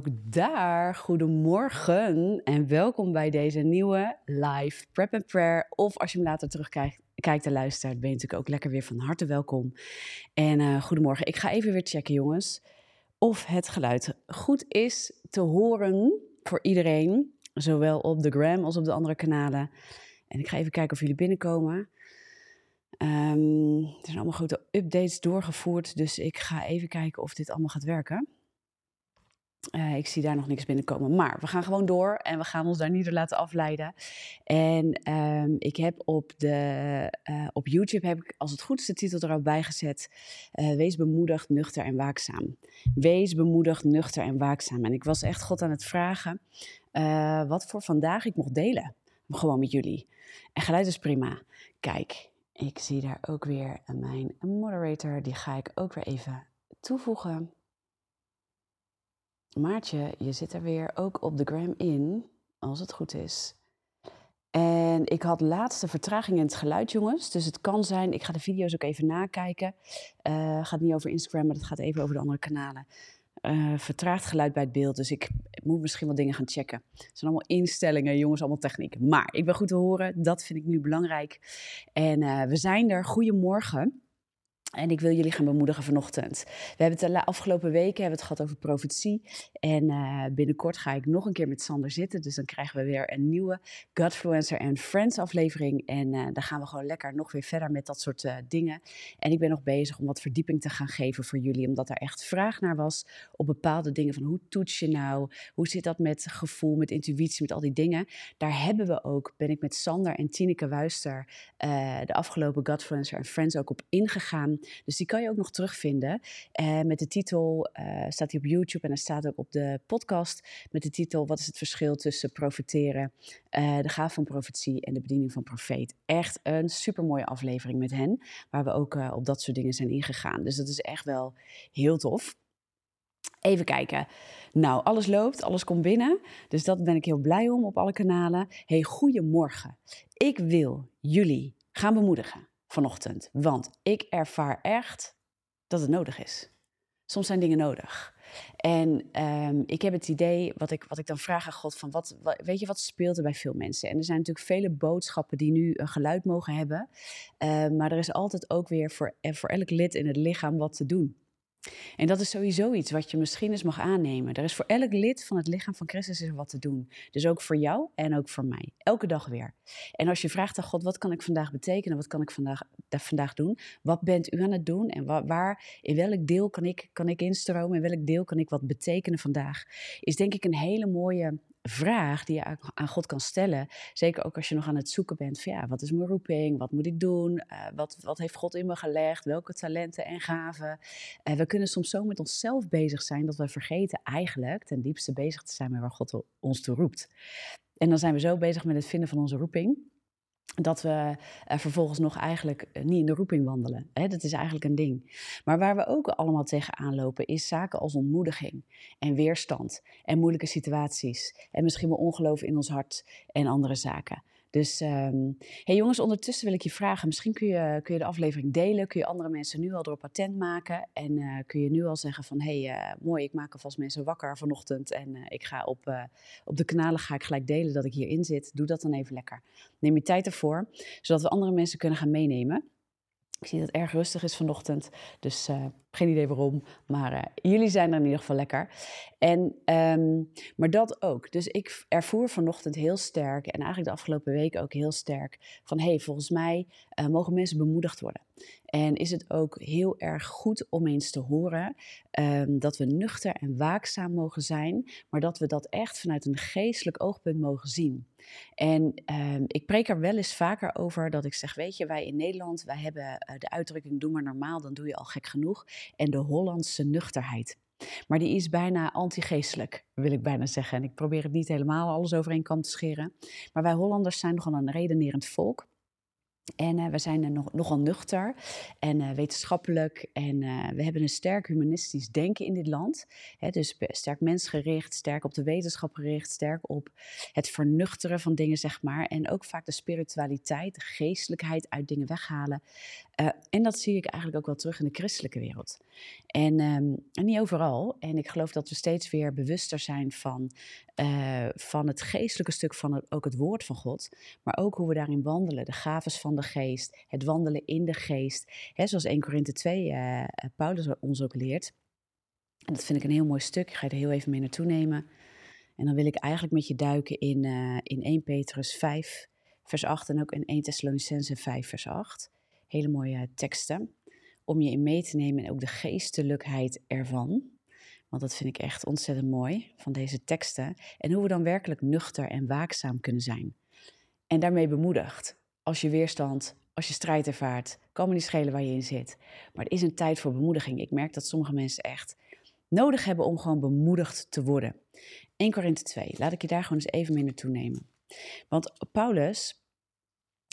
ook daar, goedemorgen en welkom bij deze nieuwe live Prep and Prayer. Of als je me later terugkijkt kijkt en luistert, ben je natuurlijk ook lekker weer van harte welkom. En uh, goedemorgen, ik ga even weer checken jongens of het geluid goed is te horen voor iedereen. Zowel op de gram als op de andere kanalen. En ik ga even kijken of jullie binnenkomen. Um, er zijn allemaal grote updates doorgevoerd, dus ik ga even kijken of dit allemaal gaat werken. Uh, ik zie daar nog niks binnenkomen. Maar we gaan gewoon door en we gaan ons daar niet door laten afleiden. En um, ik heb op, de, uh, op YouTube, heb ik, als het goed is, de titel er ook bij gezet. Uh, wees bemoedigd, nuchter en waakzaam. Wees bemoedigd, nuchter en waakzaam. En ik was echt God aan het vragen wat voor vandaag ik mocht delen. Gewoon met jullie. En geluid is prima. Kijk, ik zie daar ook weer mijn moderator. Die ga ik ook weer even toevoegen. Maartje, je zit er weer ook op de gram in, als het goed is. En ik had laatste vertraging in het geluid, jongens. Dus het kan zijn, ik ga de video's ook even nakijken. Uh, gaat niet over Instagram, maar het gaat even over de andere kanalen. Uh, vertraagd geluid bij het beeld, dus ik, moet misschien wat dingen gaan checken. Het zijn allemaal instellingen, jongens, allemaal techniek. Maar ik ben goed te horen, dat vind ik nu belangrijk. En uh, we zijn er. Goedemorgen. En ik wil jullie gaan bemoedigen vanochtend. We hebben het de afgelopen weken hebben het gehad over profetie. En uh, binnenkort ga ik nog een keer met Sander zitten. Dus dan krijgen we weer een nieuwe Godfluencer en Friends aflevering. En uh, dan gaan we gewoon lekker nog weer verder met dat soort uh, dingen. En ik ben nog bezig om wat verdieping te gaan geven voor jullie. Omdat er echt vraag naar was op bepaalde dingen. Van hoe toets je nou? Hoe zit dat met gevoel, met intuïtie, met al die dingen? Daar hebben we ook, ben ik met Sander en Tineke Wuister de afgelopen Godfluencer en Friends ook op ingegaan. Dus die kan je ook nog terugvinden. Met de titel, uh, staat hij op YouTube en hij staat ook op de podcast. Met de titel, wat is het verschil tussen profeteren, uh, de gaaf van profetie en de bediening van profeet. Echt een supermooie aflevering met hen, waar we ook op dat soort dingen zijn ingegaan. Dus dat is echt wel heel tof. Even kijken. Nou, alles loopt, alles komt binnen. Dus dat ben ik heel blij om op alle kanalen. Hey, goedemorgen. Ik wil jullie gaan bemoedigen vanochtend. Want ik ervaar echt dat het nodig is. Soms zijn dingen nodig. En um, ik heb het idee, wat ik, wat ik dan vraag aan God, van wat, weet je wat speelt er bij veel mensen? En er zijn natuurlijk vele boodschappen die nu een geluid mogen hebben. Uh, maar er is altijd ook weer voor, voor elk lid in het lichaam wat te doen. En dat is sowieso iets wat je misschien eens mag aannemen. Er is voor elk lid van het lichaam van Christus is wat te doen. Dus ook voor jou en ook voor mij. Elke dag weer. En als je vraagt aan God, wat kan ik vandaag betekenen? Wat kan ik vandaag, vandaag doen? Wat bent u aan het doen? En waar, waar, in welk deel kan ik, kan ik instromen? In welk deel kan ik wat betekenen vandaag? Is denk ik een hele mooie vraag die je aan God kan stellen. Zeker ook als je nog aan het zoeken bent van ja, wat is mijn roeping? Wat moet ik doen? Uh, wat, wat heeft God in me gelegd? Welke talenten en gaven? Uh, we kunnen soms zo met onszelf bezig zijn dat we vergeten eigenlijk ten diepste bezig te zijn met waar God ons toe roept. En dan zijn we zo bezig met het vinden van onze roeping dat we uh, vervolgens nog eigenlijk uh, niet in de roeping wandelen. Dat is eigenlijk een ding. Maar waar we ook allemaal tegenaan lopen, is zaken als ontmoediging en weerstand en moeilijke situaties en misschien wel ongeloof in ons hart en andere zaken. Dus um, hey jongens, ondertussen wil ik je vragen, misschien kun je, kun je de aflevering delen, kun je andere mensen nu al door patent maken en uh, kun je nu al zeggen van hey, uh, mooi, ik maak alvast mensen wakker vanochtend en uh, ik ga op, op de kanalen ga ik gelijk delen dat ik hierin zit. Doe dat dan even lekker. Neem je tijd ervoor, zodat we andere mensen kunnen gaan meenemen. Ik zie dat het erg rustig is vanochtend, dus uh, geen idee waarom. Maar uh, jullie zijn er in ieder geval lekker. En, um, maar dat ook. Dus ik ervoer vanochtend heel sterk, en eigenlijk de afgelopen weken ook heel sterk, van hé, hey, volgens mij uh, mogen mensen bemoedigd worden. En is het ook heel erg goed om eens te horen um, dat we nuchter en waakzaam mogen zijn, maar dat we dat echt vanuit een geestelijk oogpunt mogen zien. En um, ik preek er wel eens vaker over dat ik zeg, weet je, wij in Nederland, wij hebben uh, de uitdrukking doe maar normaal, dan doe je al gek genoeg. En de Hollandse nuchterheid. Maar die is bijna antigeestelijk, wil ik bijna zeggen. En ik probeer het niet helemaal alles over te scheren. Maar wij Hollanders zijn nogal een redenerend volk. En uh, we zijn nog, nogal nuchter en uh, wetenschappelijk. En uh, we hebben een sterk humanistisch denken in dit land. Hè, dus sterk mensgericht, sterk op de wetenschap gericht, sterk op het vernuchteren van dingen, zeg maar. En ook vaak de spiritualiteit, de geestelijkheid uit dingen weghalen. en dat zie ik eigenlijk ook wel terug in de christelijke wereld. En, um, en niet overal. En ik geloof dat we steeds weer bewuster zijn van, van het geestelijke stuk van het, ook het woord van God. Maar ook hoe we daarin wandelen, de gaves van de geest, het wandelen in de geest. Hè, zoals 1 Korinthe 2 uh, Paulus ons ook leert. En dat vind ik een heel mooi stuk. Ik ga er heel even mee naartoe nemen. En dan wil ik eigenlijk met je duiken in, in 1 Petrus 5, vers 8 en ook in 1 Thessalonicense 5, vers 8. Hele mooie teksten. Om je in mee te nemen en ook de geestelijkheid ervan. Want dat vind ik echt ontzettend mooi van deze teksten. En hoe we dan werkelijk nuchter en waakzaam kunnen zijn. En daarmee bemoedigd als je weerstand, als je strijd ervaart, kan me niet schelen waar je in zit. Maar het is een tijd voor bemoediging. Ik merk dat sommige mensen echt nodig hebben om gewoon bemoedigd te worden. 1 Korinthe 2, laat ik je daar gewoon eens even mee naartoe nemen. Want Paulus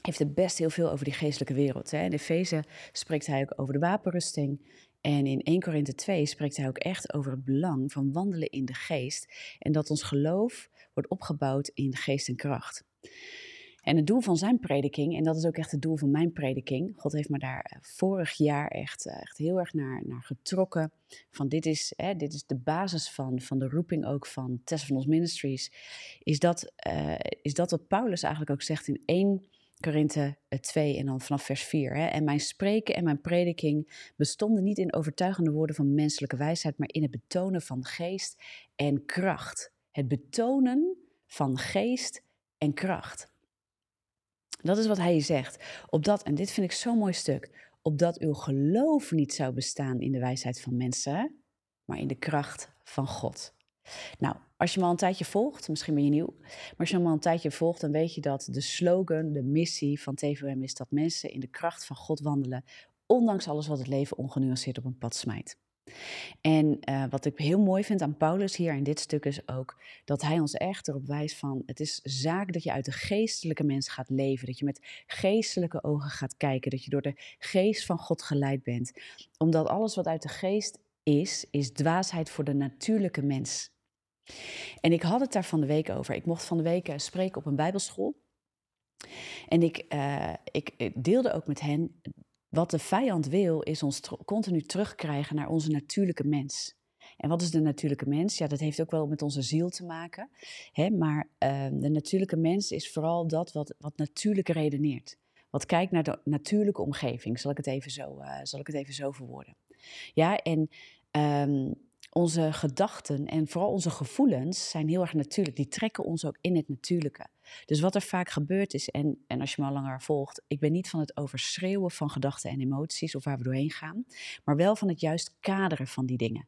heeft het best heel veel over die geestelijke wereld. Hè. In Efeze spreekt hij ook over de wapenrusting. En in 1 Korinthe 2 spreekt hij ook echt over het belang van wandelen in de geest. En dat ons geloof wordt opgebouwd in geest en kracht. En het doel van zijn prediking, en dat is ook echt het doel van mijn prediking. God heeft me daar eh, vorig jaar echt, eh, echt heel erg naar, naar getrokken. Van dit is, hè, dit is de basis van, van de roeping ook van Ons Ministries. Is dat, uh, is dat wat Paulus eigenlijk ook zegt in 1 Korinthe 2 en dan vanaf vers 4. Hè. En mijn spreken en mijn prediking bestonden niet in overtuigende woorden van menselijke wijsheid, maar in het betonen van geest en kracht. Het betonen van geest en kracht. Dat is wat hij zegt. Opdat, en dit vind ik zo'n mooi stuk, opdat uw geloof niet zou bestaan in de wijsheid van mensen, maar in de kracht van God. Nou, als je me al een tijdje volgt, misschien ben je nieuw, maar als je me al een tijdje volgt, dan weet je dat de slogan, de missie van TVM is dat mensen in de kracht van God wandelen, ondanks alles wat het leven ongenuanceerd op een pad smijt. En uh, wat ik heel mooi vind aan Paulus hier in dit stuk is ook dat hij ons echt erop wijst van het is zaak dat je uit de geestelijke mens gaat leven, dat je met geestelijke ogen gaat kijken, dat je door de geest van God geleid bent. Omdat alles wat uit de geest is, is dwaasheid voor de natuurlijke mens. En ik had het daar van de week over. Ik mocht van de week uh, spreken op een bijbelschool. En ik, uh, ik deelde ook met hen wat de vijand wil, is ons continu terugkrijgen naar onze natuurlijke mens. En wat is de natuurlijke mens? Ja, dat heeft ook wel met onze ziel te maken. Hè? Maar uh, de natuurlijke mens is vooral dat wat, wat natuurlijk redeneert. Wat kijkt naar de natuurlijke omgeving, zal ik het even zo, uh, zal ik het even zo verwoorden. Ja, en um, onze gedachten en vooral onze gevoelens zijn heel erg natuurlijk. Die trekken ons ook in het natuurlijke. Dus wat er vaak gebeurt is, en, en als je me al langer volgt, ik ben niet van het overschreeuwen van gedachten en emoties of waar we doorheen gaan, maar wel van het juist kaderen van die dingen.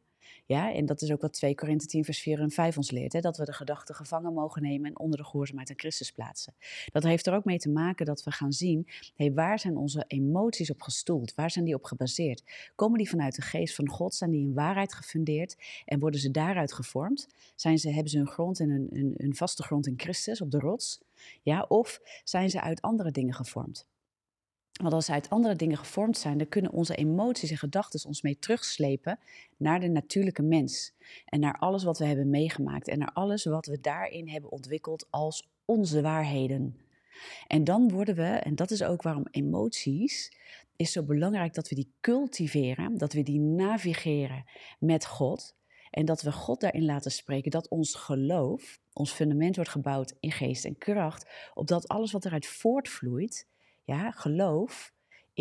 Ja, en dat is ook wat 2 Korinthe 10 vers 4 en 5 ons leert. Hè, dat we de gedachten gevangen mogen nemen en onder de gehoorzaamheid aan Christus plaatsen. Dat heeft er ook mee te maken dat we gaan zien, hey, waar zijn onze emoties op gestoeld? Waar zijn die op gebaseerd? Komen die vanuit de geest van God? Zijn die in waarheid gefundeerd? En worden ze daaruit gevormd? Zijn ze, hebben ze hun grond en een vaste grond in Christus, op de rots? Ja, of zijn ze uit andere dingen gevormd? Want als ze uit andere dingen gevormd zijn, dan kunnen onze emoties en gedachten ons mee terugslepen naar de natuurlijke mens. En naar alles wat we hebben meegemaakt en naar alles wat we daarin hebben ontwikkeld als onze waarheden. En dan worden we, en dat is ook waarom emoties is zo belangrijk dat we die cultiveren, dat we die navigeren met God. En dat we God daarin laten spreken, dat ons geloof, ons fundament wordt gebouwd in geest en kracht, opdat alles wat eruit voortvloeit, ja, geloof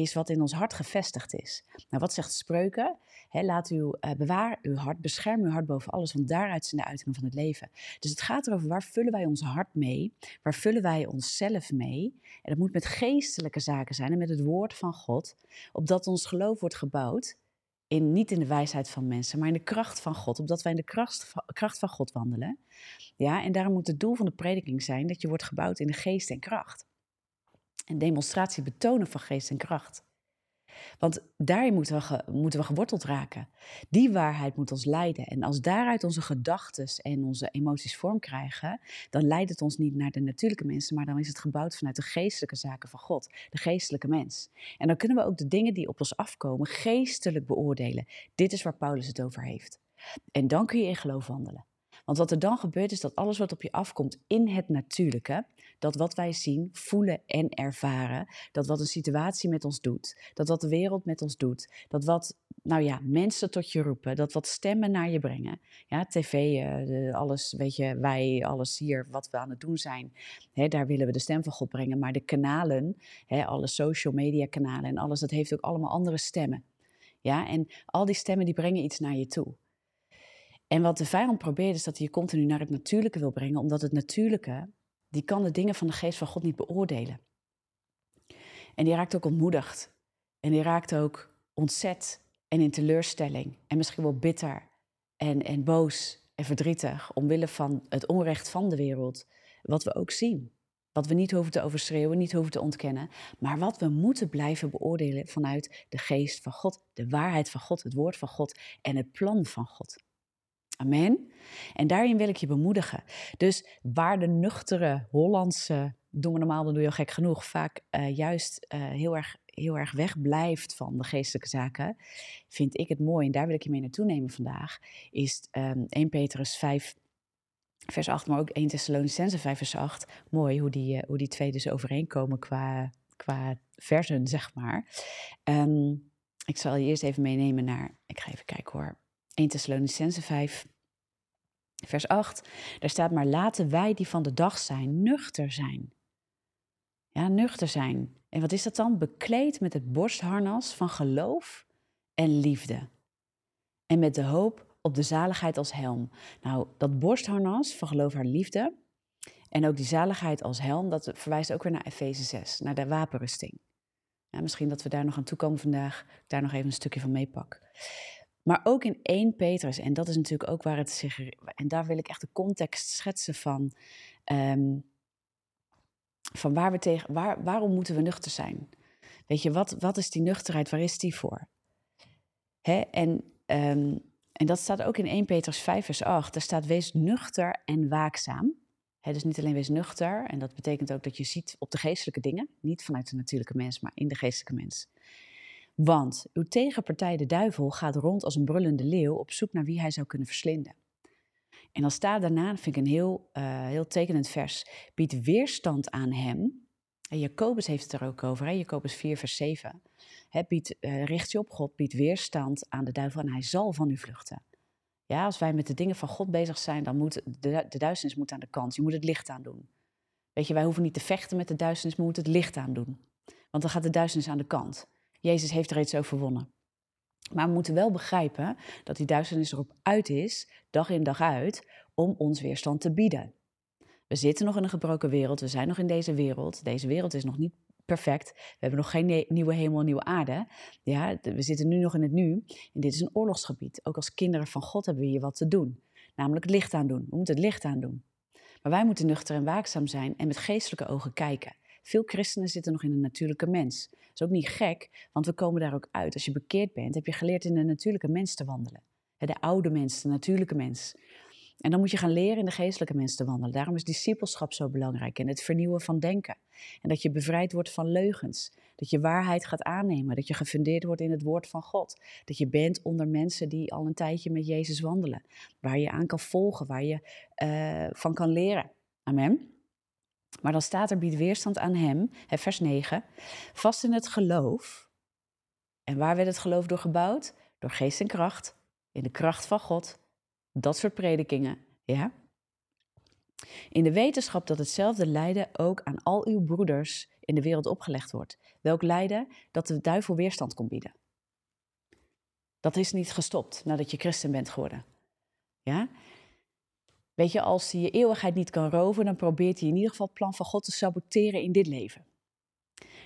is wat in ons hart gevestigd is. Nou, wat zegt spreuken? laat uw, uh, bewaar uw hart, bescherm uw hart boven alles, want daaruit zijn de uitingen van het leven. Dus het gaat erover waar vullen wij ons hart mee, waar vullen wij onszelf mee. En dat moet met geestelijke zaken zijn en met het woord van God, opdat ons geloof wordt gebouwd. In, niet in de wijsheid van mensen, maar in de kracht van God, opdat wij in de kracht, kracht van God wandelen. Ja, en daarom moet het doel van de prediking zijn dat je wordt gebouwd in de geest en kracht. En demonstratie betonen van geest en kracht. Want daarin moeten we, moeten we geworteld raken. Die waarheid moet ons leiden. En als daaruit onze gedachten en onze emoties vorm krijgen, dan leidt het ons niet naar de natuurlijke mensen, maar dan is het gebouwd vanuit de geestelijke zaken van God, de geestelijke mens. En dan kunnen we ook de dingen die op ons afkomen geestelijk beoordelen. Dit is waar Paulus het over heeft. En dan kun je in geloof wandelen. Want wat er dan gebeurt is dat alles wat op je afkomt in het natuurlijke, dat wat wij zien, voelen en ervaren, dat wat een situatie met ons doet, dat wat de wereld met ons doet, dat wat, nou ja, mensen tot je roepen, dat wat stemmen naar je brengen, ja, tv, uh, alles, weet je, wij, alles hier, wat we aan het doen zijn, hè, daar willen we de stem van God brengen, maar de kanalen, hè, alle social media kanalen en alles, dat heeft ook allemaal andere stemmen. Ja, en al die stemmen die brengen iets naar je toe. En wat de vijand probeert is dat hij je continu naar het natuurlijke wil brengen, omdat het natuurlijke, die kan de dingen van de geest van God niet beoordelen. En die raakt ook ontmoedigd. En die raakt ook ontzet en in teleurstelling. En misschien wel bitter en, en boos en verdrietig omwille van het onrecht van de wereld. Wat we ook zien. Wat we niet hoeven te overschreeuwen, niet hoeven te ontkennen. Maar wat we moeten blijven beoordelen vanuit de geest van God. De waarheid van God, het woord van God en het plan van God. Amen. En daarin wil ik je bemoedigen. Dus waar de nuchtere Hollandse, doen we normaal, dan doe je al gek genoeg, vaak uh, juist uh, heel, erg, heel erg wegblijft van de geestelijke zaken, vind ik het mooi, en daar wil ik je mee naartoe nemen vandaag, is um, ehm, 1 Petrus 5, vers 8, maar ook 1 Thessalonicense 5, vers 8. Mooi hoe die, uh, hoe die twee dus overeenkomen qua, qua versen, zeg maar. Um, ik zal je eerst even meenemen naar, ik ga even kijken hoor, 1 Thessalonicense 5, vers 8. Daar staat maar laten wij die van de dag zijn, nuchter zijn. Ja, nuchter zijn. En wat is dat dan? Bekleed met het borstharnas van geloof en liefde. En met de hoop op de zaligheid als helm. Nou, dat borstharnas van geloof en liefde en ook die zaligheid als helm, dat verwijst ook weer naar Efeze 6, naar de wapenrusting. Ja, misschien dat we daar nog aan toe komen vandaag, daar nog even een stukje van meepak. Maar ook in 1 Petrus, en dat is natuurlijk ook waar het zich. En daar wil ik echt de context schetsen van. Um, van waar we tegen, waar, waarom moeten we nuchter zijn? Weet je, wat, wat is die nuchterheid? Waar is die voor? Hè? En, um, en dat staat ook in 1 Petrus 5, vers 8. Daar staat: Wees nuchter en waakzaam. He, dus niet alleen wees nuchter, en dat betekent ook dat je ziet op de geestelijke dingen, niet vanuit de natuurlijke mens, maar in de geestelijke mens. Want uw tegenpartij, de duivel, gaat rond als een brullende leeuw op zoek naar wie hij zou kunnen verslinden. En dan staat daarna, vind ik een heel, uh, heel tekenend vers, biedt weerstand aan hem. En Jacobus heeft het er ook over, hè? Jacobus 4, vers 7. He, biedt, uh, richt je op God, biedt weerstand aan de duivel en hij zal van u vluchten. Ja, als wij met de dingen van God bezig zijn, dan moet de, de duisternis moet aan de kant. Je moet het licht aan doen. Weet je, wij hoeven niet te vechten met de duisternis, maar we moeten het licht aan doen. Want dan gaat de duisternis aan de kant. Jezus heeft er iets overwonnen. Maar we moeten wel begrijpen dat die duisternis erop uit is, dag in dag uit, om ons weerstand te bieden. We zitten nog in een gebroken wereld, we zijn nog in deze wereld. Deze wereld is nog niet perfect. We hebben nog geen nieuwe hemel nieuwe aarde. Ja, we zitten nu nog in het nu. En dit is een oorlogsgebied. Ook als kinderen van God hebben we hier wat te doen. Namelijk het licht aan doen. We moeten het licht aan doen. Maar wij moeten nuchter en waakzaam zijn en met geestelijke ogen kijken. Veel christenen zitten nog in een natuurlijke mens. Dat is ook niet gek, want we komen daar ook uit. Als je bekeerd bent, heb je geleerd in de natuurlijke mens te wandelen. De oude mens, de natuurlijke mens. En dan moet je gaan leren in de geestelijke mens te wandelen. Daarom is discipelschap zo belangrijk en het vernieuwen van denken. En dat je bevrijd wordt van leugens. Dat je waarheid gaat aannemen. Dat je gefundeerd wordt in het woord van God. Dat je bent onder mensen die al een tijdje met Jezus wandelen. Waar je aan kan volgen, waar je uh, van kan leren. Amen. Maar dan staat er, biedt weerstand aan hem, vers 9, vast in het geloof. En waar werd het geloof door gebouwd? Door geest en kracht, in de kracht van God. Dat soort predikingen, ja. In de wetenschap dat hetzelfde lijden ook aan al uw broeders in de wereld opgelegd wordt. Welk lijden? Dat de duivel weerstand kon bieden. Dat is niet gestopt nadat je christen bent geworden. Ja? Weet je, als hij je eeuwigheid niet kan roven, dan probeert hij in ieder geval het plan van God te saboteren in dit leven.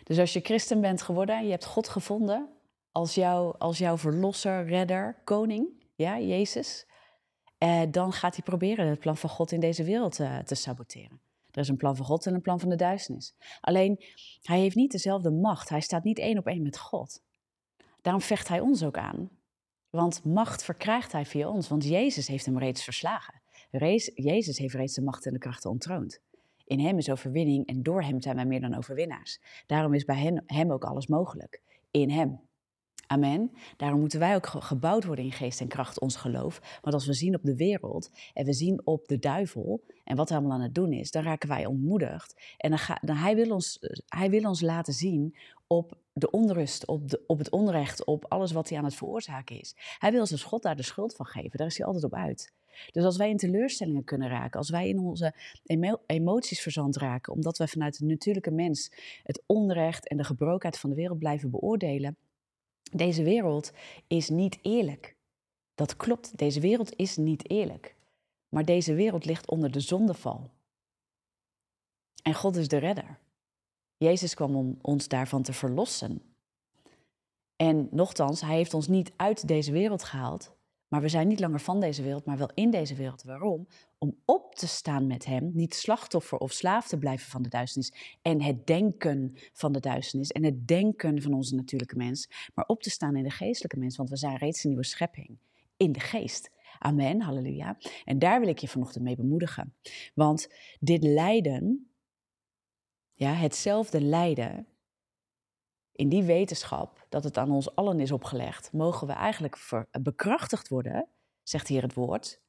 Dus als je christen bent geworden, je hebt God gevonden als, jou, als jouw verlosser, redder, koning, ja, Jezus, eh, dan gaat hij proberen het plan van God in deze wereld eh, te saboteren. Er is een plan van God en een plan van de duisternis. Alleen, hij heeft niet dezelfde macht. Hij staat niet één op één met God. Daarom vecht hij ons ook aan. Want macht verkrijgt hij via ons, want Jezus heeft hem reeds verslagen. Jezus heeft reeds de macht en de krachten ontroond. In hem is overwinning en door hem zijn wij meer dan overwinnaars. Daarom is bij hem ook alles mogelijk. In hem. Amen. Daarom moeten wij ook gebouwd worden in geest en kracht, ons geloof. Want als we zien op de wereld en we zien op de duivel en wat hij allemaal aan het doen is, dan raken wij ontmoedigd. En dan, hij, wil ons, hij wil ons laten zien op de onrust, op, de, op het onrecht, op alles wat hij aan het veroorzaken is. Hij wil als God daar de schuld van geven. Daar is hij altijd op uit. Dus als wij in teleurstellingen kunnen raken, als wij in onze emoties verzand raken, omdat wij vanuit de natuurlijke mens het onrecht en de gebrokenheid van de wereld blijven beoordelen, deze wereld is niet eerlijk. Dat klopt, deze wereld is niet eerlijk. Maar deze wereld ligt onder de zondeval. En God is de redder. Jezus kwam om ons daarvan te verlossen. En nochtans, hij heeft ons niet uit deze wereld gehaald, maar we zijn niet langer van deze wereld, maar wel in deze wereld. Waarom? Om op te staan met Hem, niet slachtoffer of slaaf te blijven van de duisternis en het denken van de duisternis en het denken van onze natuurlijke mens, maar op te staan in de geestelijke mens, want we zijn reeds een nieuwe schepping in de geest. Amen, halleluja. En daar wil ik je vanochtend mee bemoedigen. Want dit lijden, ja, hetzelfde lijden, in die wetenschap dat het aan ons allen is opgelegd, mogen we eigenlijk bekrachtigd worden, zegt hier het woord.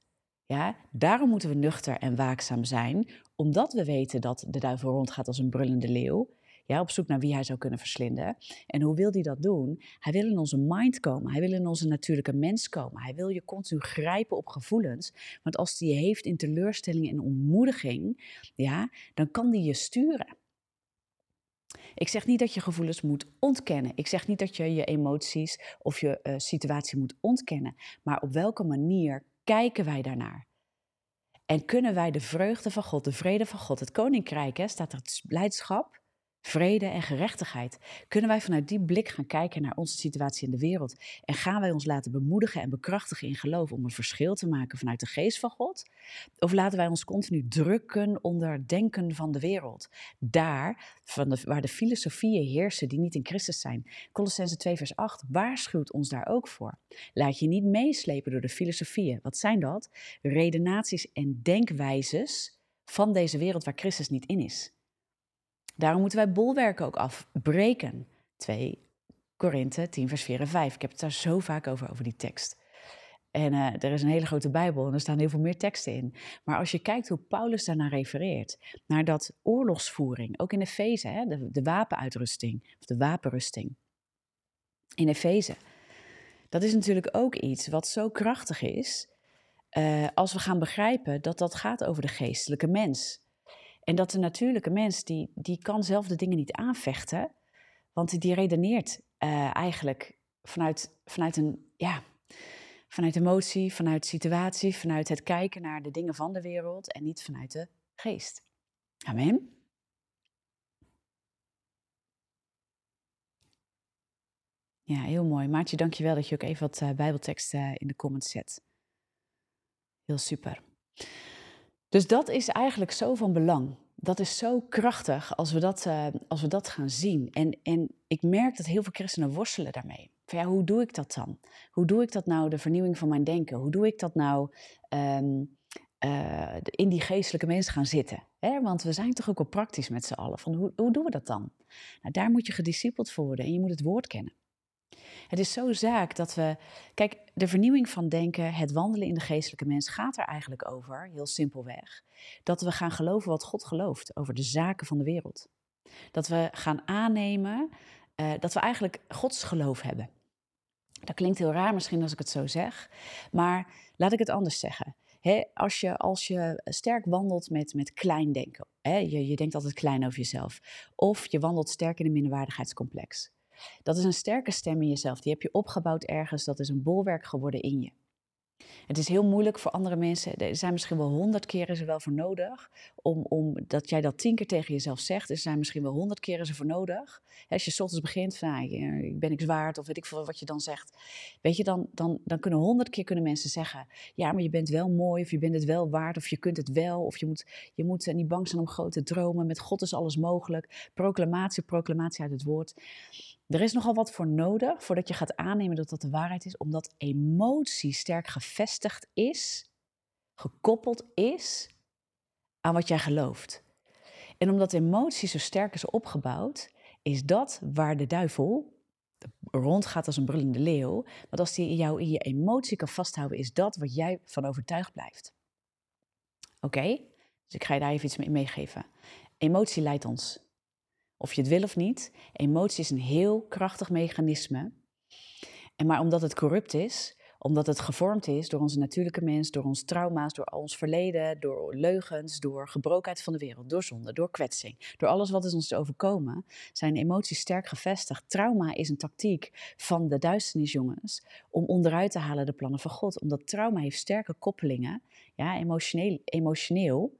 Ja, daarom moeten we nuchter en waakzaam zijn, omdat we weten dat de duivel rondgaat als een brullende leeuw. Ja, op zoek naar wie hij zou kunnen verslinden. En hoe wil hij dat doen? Hij wil in onze mind komen. Hij wil in onze natuurlijke mens komen. Hij wil je continu grijpen op gevoelens. Want als hij je heeft in teleurstelling en ontmoediging, ja, dan kan hij je sturen. Ik zeg niet dat je gevoelens moet ontkennen. Ik zeg niet dat je je emoties of je uh, situatie moet ontkennen. Maar op welke manier kijken wij daarnaar? En kunnen wij de vreugde van God, de vrede van God, het koninkrijk, hè, staat er het blijdschap, vrede en gerechtigheid. Kunnen wij vanuit die blik gaan kijken naar onze situatie in de wereld? En gaan wij ons laten bemoedigen en bekrachtigen in geloof om een verschil te maken vanuit de geest van God? Of laten wij ons continu drukken onder denken van de wereld? Daar, van de, waar de filosofieën heersen die niet in Christus zijn. Colossense 2 vers 8 waarschuwt ons daar ook voor. Laat je niet meeslepen door de filosofieën. Wat zijn dat? Redenaties en denkwijzes van deze wereld waar Christus niet in is. Daarom moeten wij bolwerken ook afbreken. 2 Korinthe 10 vers 4 en 5. Ik heb het daar zo vaak over, over die tekst. En uh, er is een hele grote Bijbel en er staan heel veel meer teksten in. Maar als je kijkt hoe Paulus daarnaar refereert, naar dat oorlogsvoering, ook in Efeze, hè, de, de wapenuitrusting, of de wapenrusting. In Efeze. Dat is natuurlijk ook iets wat zo krachtig is, uh, als we gaan begrijpen dat dat gaat over de geestelijke mens. En dat de natuurlijke mens, die, die kan zelf de dingen niet aanvechten, want die redeneert uh, eigenlijk vanuit, vanuit een, ja, vanuit emotie, vanuit situatie, vanuit het kijken naar de dingen van de wereld en niet vanuit de geest. Amen. Ja, heel mooi. Maartje, dankjewel dat je ook even wat uh, bijbelteksten in de comments zet. Heel super. Dus dat is eigenlijk zo van belang. Dat is zo krachtig als we dat, uh, als we dat gaan zien. En, en ik merk dat heel veel christenen worstelen daarmee. Van ja, hoe doe ik dat dan? Hoe doe ik dat nou, de vernieuwing van mijn denken? Hoe doe ik dat nou um, uh, in die geestelijke mens gaan zitten? Hè? Want we zijn toch ook wel praktisch met z'n allen. Van hoe, hoe doen we dat dan? Nou, daar moet je gediscipeld voor worden en je moet het woord kennen. Het is zo zaak dat we. Kijk, de vernieuwing van denken, het wandelen in de geestelijke mens gaat er eigenlijk over, heel simpelweg, dat we gaan geloven wat God gelooft over de zaken van de wereld. Dat we gaan aannemen uh, dat we eigenlijk Gods geloof hebben. Dat klinkt heel raar misschien als ik het zo zeg, maar laat ik het anders zeggen. als, je, als je sterk wandelt met, met klein denken, je, je denkt altijd klein over jezelf, of je wandelt sterk in een minderwaardigheidscomplex, dat is een sterke stem in jezelf. Die heb je opgebouwd ergens. Dat is een bolwerk geworden in je. Het is heel moeilijk voor andere mensen. Er zijn misschien wel honderd keren ze wel voor nodig. Om, om dat jij dat tien keer tegen jezelf zegt. Er zijn misschien wel honderd keren ze voor nodig. Als je s begint van ah, ik ben niks waard of weet ik veel wat je dan zegt. Weet je, dan, dan, dan kunnen honderd keer kunnen mensen zeggen. Ja, maar je bent wel mooi of je bent het wel waard of je kunt het wel. Of je moet, je moet niet bang zijn om grote dromen. Met God is alles mogelijk. Proclamatie, proclamatie uit het woord. Er is nogal wat voor nodig voordat je gaat aannemen dat dat de waarheid is, omdat emotie sterk gevestigd is, gekoppeld is aan wat jij gelooft. En omdat emotie zo sterk is opgebouwd, is dat waar de duivel rondgaat als een brullende leeuw. Want als die jou in je emotie kan vasthouden, is dat wat jij van overtuigd blijft. Oké? Dus ik ga je daar even iets mee meegeven. Emotie leidt ons. Of je het wil of niet, emotie is een heel krachtig mechanisme. En maar omdat het corrupt is, omdat het gevormd is door onze natuurlijke mens, door ons trauma's, door ons verleden, door leugens, door gebrokenheid van de wereld, door zonde, door kwetsing, door alles wat is ons overkomen, zijn emoties sterk gevestigd. Trauma is een tactiek van de duisternisjongens om onderuit te halen de plannen van God. Omdat trauma heeft sterke koppelingen, ja, emotioneel, emotioneel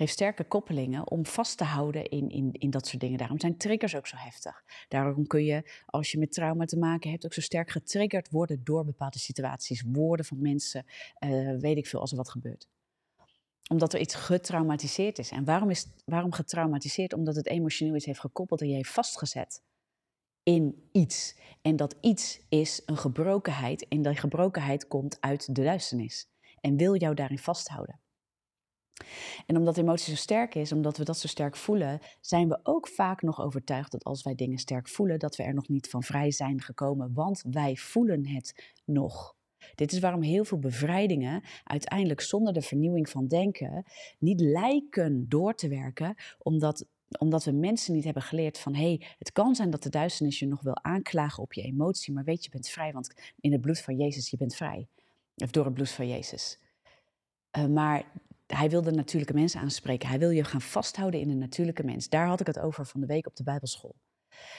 heeft sterke koppelingen om vast te houden in, in, in dat soort dingen. Daarom zijn triggers ook zo heftig. Daarom kun je, als je met trauma te maken hebt, ook zo sterk getriggerd worden door bepaalde situaties, woorden van mensen, uh, weet ik veel, als er wat gebeurt. Omdat er iets getraumatiseerd is. En waarom, is, waarom getraumatiseerd? Omdat het emotioneel iets heeft gekoppeld en je heeft vastgezet in iets. En dat iets is een gebrokenheid en die gebrokenheid komt uit de duisternis. En wil jou daarin vasthouden. En omdat emotie zo sterk is, omdat we dat zo sterk voelen, zijn we ook vaak nog overtuigd dat als wij dingen sterk voelen, dat we er nog niet van vrij zijn gekomen, want wij voelen het nog. Dit is waarom heel veel bevrijdingen uiteindelijk zonder de vernieuwing van denken niet lijken door te werken, omdat omdat we mensen niet hebben geleerd van hé, hey, het kan zijn dat de duisternis je nog wil aanklagen op je emotie, maar weet je, bent vrij, want in het bloed van Jezus, je bent vrij. Of door het bloed van Jezus. Uh, maar hij wil de natuurlijke mens aanspreken. Hij wil je gaan vasthouden in de natuurlijke mens. Daar had ik het over van de week op de Bijbelschool.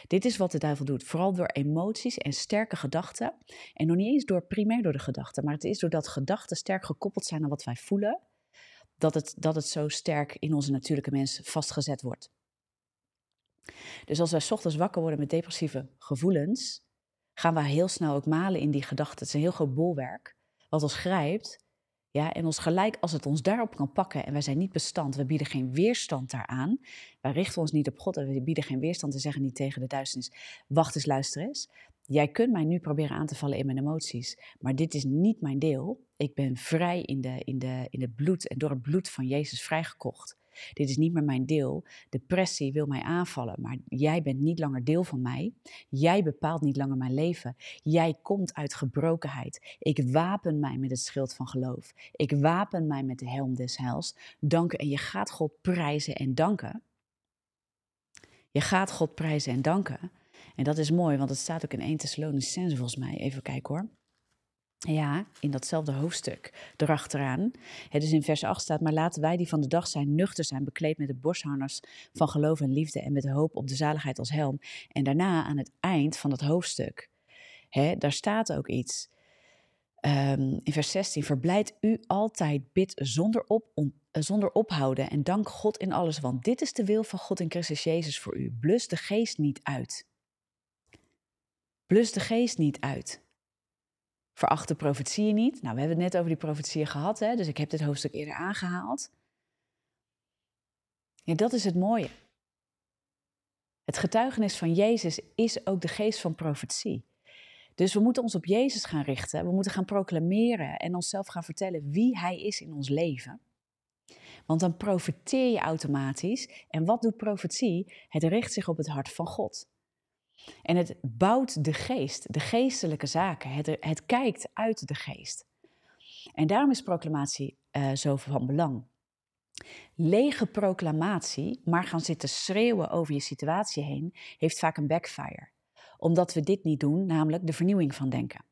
Dit is wat de duivel doet, vooral door emoties en sterke gedachten. En nog niet eens door primair door de gedachten, maar het is doordat gedachten sterk gekoppeld zijn aan wat wij voelen, dat het, dat het zo sterk in onze natuurlijke mens vastgezet wordt. Dus als wij ochtends wakker worden met depressieve gevoelens, gaan we heel snel ook malen in die gedachten. Het is een heel groot bolwerk, wat ons grijpt ja, en ons gelijk, als het ons daarop kan pakken en wij zijn niet bestand, we bieden geen weerstand daaraan. Wij richten ons niet op God en we bieden geen weerstand en zeggen niet tegen de duisternis: Wacht eens, luister eens. Jij kunt mij nu proberen aan te vallen in mijn emoties, maar dit is niet mijn deel. Ik ben vrij in, de, in, de, in het bloed en door het bloed van Jezus vrijgekocht. Dit is niet meer mijn deel. Depressie wil mij aanvallen, maar jij bent niet langer deel van mij. Jij bepaalt niet langer mijn leven. Jij komt uit gebrokenheid. Ik wapen mij met het schild van geloof. Ik wapen mij met de helm des heils. Danken en je gaat God prijzen en danken. Je gaat God prijzen en danken. En dat is mooi, want het staat ook in 1 Thessalonicense volgens mij. Even kijken hoor. Ja, in datzelfde hoofdstuk erachteraan. Het dus in vers 8 staat, maar laten wij die van de dag zijn nuchter zijn, bekleed met de borstharnas van geloof en liefde en met de hoop op de zaligheid als helm. En daarna aan het eind van het hoofdstuk, hè, daar staat ook iets. Um, in vers 16, verblijd u altijd, bid zonder, op, uh, zonder ophouden en dank God in alles, want dit is de wil van God in Christus Jezus voor u. Blus de geest niet uit. Blus de geest niet uit. Veracht de profetieën niet. Nou, we hebben het net over die profetieën gehad, hè? dus ik heb dit hoofdstuk eerder aangehaald. En dat is het mooie. Het getuigenis van Jezus is ook de geest van profetie. Dus we moeten ons op Jezus gaan richten. We moeten gaan proclameren en onszelf gaan vertellen wie Hij is in ons leven. Want dan profeteer je automatisch. En wat doet profetie? Het richt zich op het hart van God. En het bouwt de geest, de geestelijke zaken. Het, het kijkt uit de geest. En daarom is proclamatie uh, zo van belang. Lege proclamatie, maar gaan zitten schreeuwen over je situatie heen, heeft vaak een backfire. Omdat we dit niet doen, namelijk de vernieuwing van denken.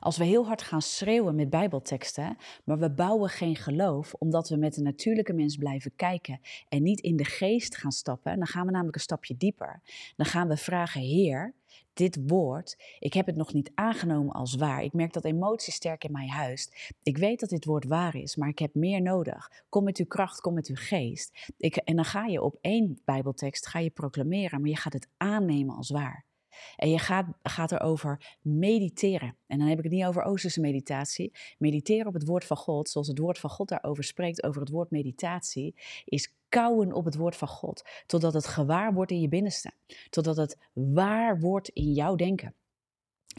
Als we heel hard gaan schreeuwen met Bijbelteksten, maar we bouwen geen geloof omdat we met de natuurlijke mens blijven kijken en niet in de geest gaan stappen, dan gaan we namelijk een stapje dieper. Dan gaan we vragen: Heer, dit woord, ik heb het nog niet aangenomen als waar. Ik merk dat emotie sterk in mij huist. Ik weet dat dit woord waar is, maar ik heb meer nodig. Kom met uw kracht, kom met uw geest. Ik, en dan ga je op één Bijbeltekst ga je proclameren, maar je gaat het aannemen als waar. En je gaat, gaat erover mediteren. En dan heb ik het niet over Oosterse meditatie. Mediteren op het woord van God, zoals het woord van God daarover spreekt, over het woord meditatie, is kauwen op het woord van God. Totdat het gewaar wordt in je binnenste. Totdat het waar wordt in jouw denken.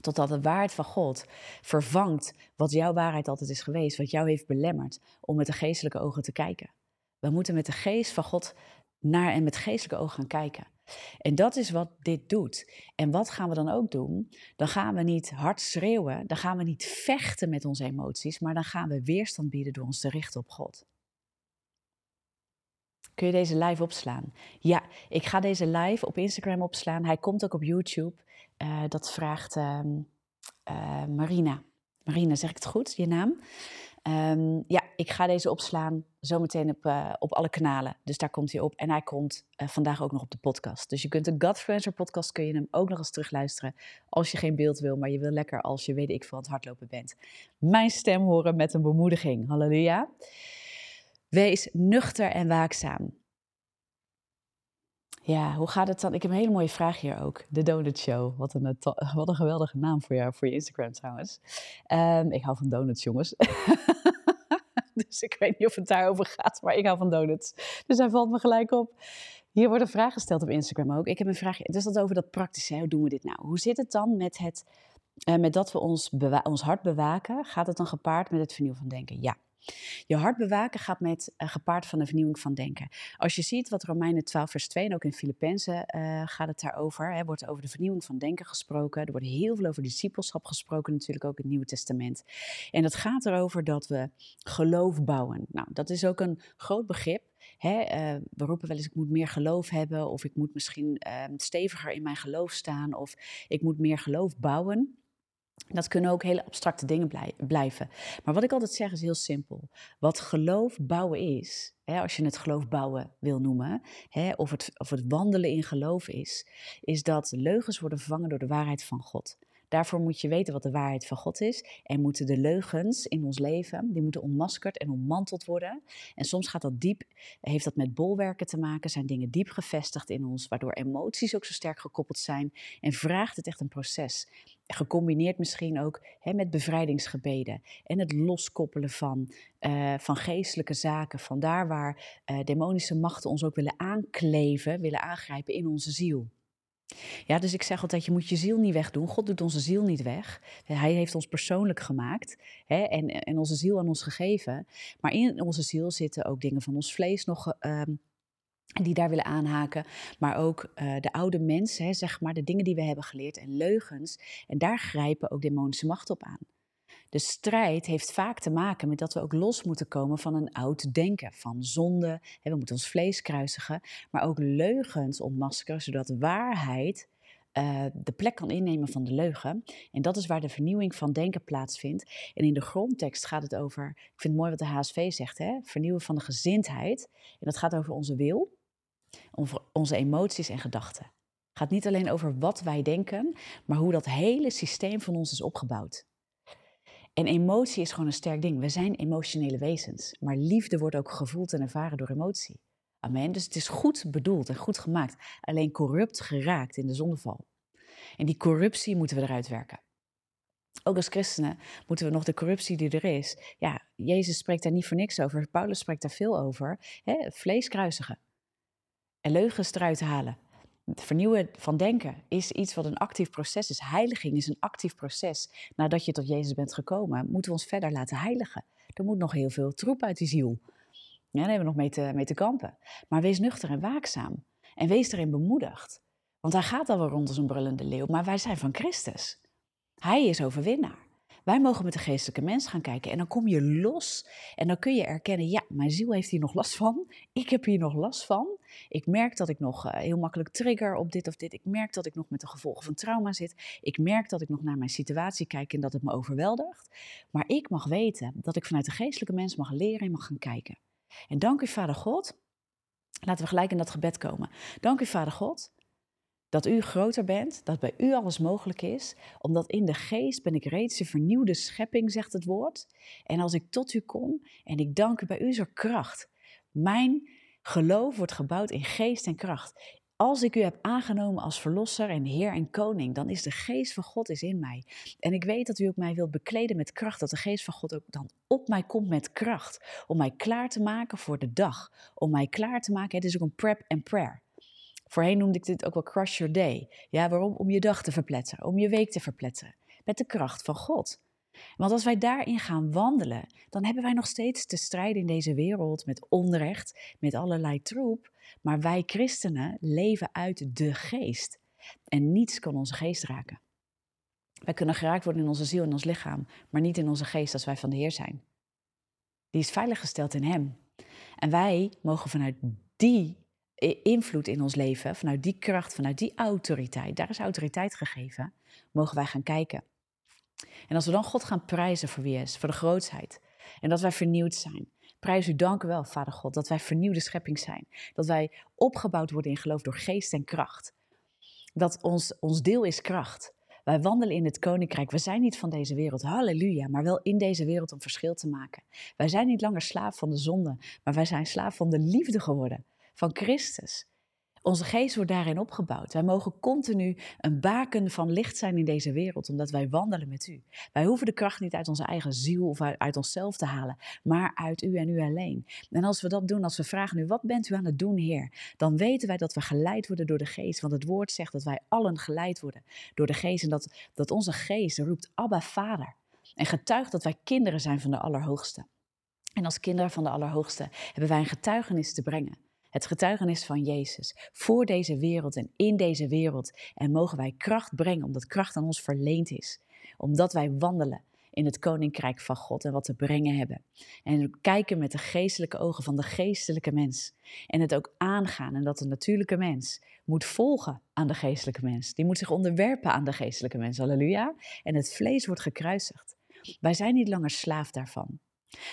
Totdat de waarheid van God vervangt wat jouw waarheid altijd is geweest, wat jou heeft belemmerd om met de geestelijke ogen te kijken. We moeten met de geest van God naar en met geestelijke ogen gaan kijken. En dat is wat dit doet. En wat gaan we dan ook doen? Dan gaan we niet hard schreeuwen, dan gaan we niet vechten met onze emoties, maar dan gaan we weerstand bieden door ons te richten op God. Kun je deze live opslaan? Ja, ik ga deze live op Instagram opslaan. Hij komt ook op YouTube. Uh, dat vraagt uh, uh, Marina. Marina, zeg ik het goed, je naam? Um, ja, ik ga deze opslaan zometeen op, uh, op alle kanalen. Dus daar komt hij op. En hij komt uh, vandaag ook nog op de podcast. Dus je kunt de Godfluencer podcast, kun je hem ook nog eens terugluisteren. Als je geen beeld wil, maar je wil lekker als je weet ik veel het hardlopen bent. Mijn stem horen met een bemoediging. Halleluja. Wees nuchter en waakzaam. Ja, hoe gaat het dan? Ik heb een hele mooie vraag hier ook. De Donut Show. Wat een, eh, wat een geweldige naam voor, jou, voor je Instagram trouwens. Um, ik hou van donuts, jongens. dus ik weet niet of het daarover gaat, maar ik hou van donuts. Dus hij valt me gelijk op. Hier wordt een vraag gesteld op Instagram ook. Ik heb een vraag. Dus dat over dat praktische. Hoe doen we dit nou? Hoe zit het dan met, het, uh, met dat we ons, ons hart bewaken? Gaat het dan gepaard met het vernieuwen van denken? Ja. Je hart bewaken gaat met uh, gepaard van de vernieuwing van denken. Als je ziet wat Romeinen 12 vers 2 en ook in Filippenzen uh, gaat het daarover. Er wordt over de vernieuwing van denken gesproken. Er wordt heel veel over discipelschap gesproken natuurlijk ook in het Nieuwe Testament. En dat gaat erover dat we geloof bouwen. Nou, dat is ook een groot begrip. Hè, uh, we roepen wel eens, ik moet meer geloof hebben, of ik moet misschien uh, steviger in mijn geloof staan, of ik moet meer geloof bouwen. Dat kunnen ook hele abstracte dingen blijven. Maar wat ik altijd zeg is heel simpel. Wat geloof bouwen is, hè, als je het geloof bouwen wil noemen, hè, of, het, of het wandelen in geloof is, is dat leugens worden vervangen door de waarheid van God. Daarvoor moet je weten wat de waarheid van God is. En moeten de leugens in ons leven, die moeten ontmaskerd en ontmanteld worden. En soms gaat dat diep, heeft dat met bolwerken te maken, zijn dingen diep gevestigd in ons, waardoor emoties ook zo sterk gekoppeld zijn. En vraagt het echt een proces. Gecombineerd misschien ook hè, met bevrijdingsgebeden en het loskoppelen van, uh, van geestelijke zaken. Van daar waar uh, demonische machten ons ook willen aankleven, willen aangrijpen in onze ziel. Ja, dus ik zeg altijd, je moet je ziel niet wegdoen. God doet onze ziel niet weg. Hij heeft ons persoonlijk gemaakt hè, en, en onze ziel aan ons gegeven. Maar in onze ziel zitten ook dingen van ons vlees nog... Uh, die daar willen aanhaken, maar ook uh, de oude mensen, zeg maar, de dingen die we hebben geleerd en leugens. En daar grijpen ook demonische machten op aan. De strijd heeft vaak te maken met dat we ook los moeten komen van een oud denken, van zonde. We moeten ons vlees kruisigen, maar ook leugens ontmaskeren, zodat waarheid uh, de plek kan innemen van de leugen. En dat is waar de vernieuwing van denken plaatsvindt. En in de grondtekst gaat het over, ik vind het mooi wat de HSV zegt, hè? vernieuwen van de gezindheid. En dat gaat over onze wil, over onze emoties en gedachten. Het gaat niet alleen over wat wij denken, maar hoe dat hele systeem van ons is opgebouwd. En emotie is gewoon een sterk ding. We zijn emotionele wezens. Maar liefde wordt ook gevoeld en ervaren door emotie. Amen. Dus het is goed bedoeld en goed gemaakt. Alleen corrupt geraakt in de zondeval. En die corruptie moeten we eruit werken. Ook als christenen moeten we nog de corruptie die er is. Ja, Jezus spreekt daar niet voor niks over. Paulus spreekt daar veel over. Hè, vlees kruisigen. En leugens eruit halen. Het vernieuwen van denken is iets wat een actief proces is. Heiliging is een actief proces. Nadat je tot Jezus bent gekomen, moeten we ons verder laten heiligen. Er moet nog heel veel troep uit die ziel. Ja, daar hebben we nog mee te, mee te kampen. Maar wees nuchter en waakzaam. En wees erin bemoedigd. Want hij gaat al wel rond als een brullende leeuw, maar wij zijn van Christus. Hij is overwinnaar. Wij mogen met de geestelijke mens gaan kijken en dan kom je los en dan kun je erkennen, ja, mijn ziel heeft hier nog last van, ik heb hier nog last van. Ik merk dat ik nog uh, heel makkelijk trigger op dit of dit. Ik merk dat ik nog met de gevolgen van trauma zit. Ik merk dat ik nog naar mijn situatie kijk en dat het me overweldigt. Maar ik mag weten dat ik vanuit de geestelijke mens mag leren en mag gaan kijken. En dank u, Vader God. Laten we gelijk in dat gebed komen. Dank u, Vader God, dat u groter bent, dat bij u alles mogelijk is, omdat in de geest ben ik reeds een vernieuwde schepping, zegt het woord. En als ik tot u kom en ik dank u, bij u is kracht. Mijn geloof wordt gebouwd in geest en kracht. als ik u heb aangenomen als verlosser en heer en koning, dan is de geest van God is in mij. En ik weet dat u ook mij wilt bekleden met kracht, dat de geest van God ook dan op mij komt met kracht. Om mij klaar te maken voor de dag. Om mij klaar te maken, het is ook een prep en prayer. Voorheen noemde ik dit ook wel crush your day. Ja, waarom? Om je dag te verpletteren, om je week te verpletteren. Met de kracht van God. Want als wij daarin gaan wandelen, dan hebben wij nog steeds te strijden in deze wereld met onrecht, met allerlei troep. Maar wij christenen leven uit de geest. En niets kan onze geest raken. Wij kunnen geraakt worden in onze ziel en ons lichaam, maar niet in onze geest als wij van de Heer zijn. Die is veiliggesteld in Hem. En wij mogen vanuit die invloed in ons leven, vanuit die kracht, vanuit die autoriteit, daar is autoriteit gegeven, mogen wij gaan kijken. En als we dan God gaan prijzen voor wie is, voor de grootheid, en dat wij vernieuwd zijn. Prijs u dank wel, Vader God, dat wij vernieuwde schepping zijn. Dat wij opgebouwd worden in geloof door geest en kracht. Dat ons, ons deel is kracht. Wij wandelen in het koninkrijk. We zijn niet van deze wereld, halleluja, maar wel in deze wereld om verschil te maken. Wij zijn niet langer slaaf van de zonde, maar wij zijn slaaf van de liefde geworden, van Christus. Onze geest wordt daarin opgebouwd. Wij mogen continu een baken van licht zijn in deze wereld, omdat wij wandelen met u. Wij hoeven de kracht niet uit onze eigen ziel of uit, onszelf te halen, maar uit u en u alleen. En als we dat doen, als we vragen nu, wat bent u aan het doen, Heer? Dan weten wij dat we geleid worden door de geest. Want het woord zegt dat wij allen geleid worden door de geest. En dat, dat onze geest roept, Abba, Vader. En getuigt dat wij kinderen zijn van de Allerhoogste. En als kinderen van de Allerhoogste hebben wij een getuigenis te brengen. Het getuigenis van Jezus voor deze wereld en in deze wereld. En mogen wij kracht brengen, omdat kracht aan ons verleend is. Omdat wij wandelen in het koninkrijk van God en wat te brengen hebben. En kijken met de geestelijke ogen van de geestelijke mens. En het ook aangaan en dat de natuurlijke mens moet volgen aan de geestelijke mens. Die moet zich onderwerpen aan de geestelijke mens. Halleluja. En het vlees wordt gekruisigd. Wij zijn niet langer slaaf daarvan.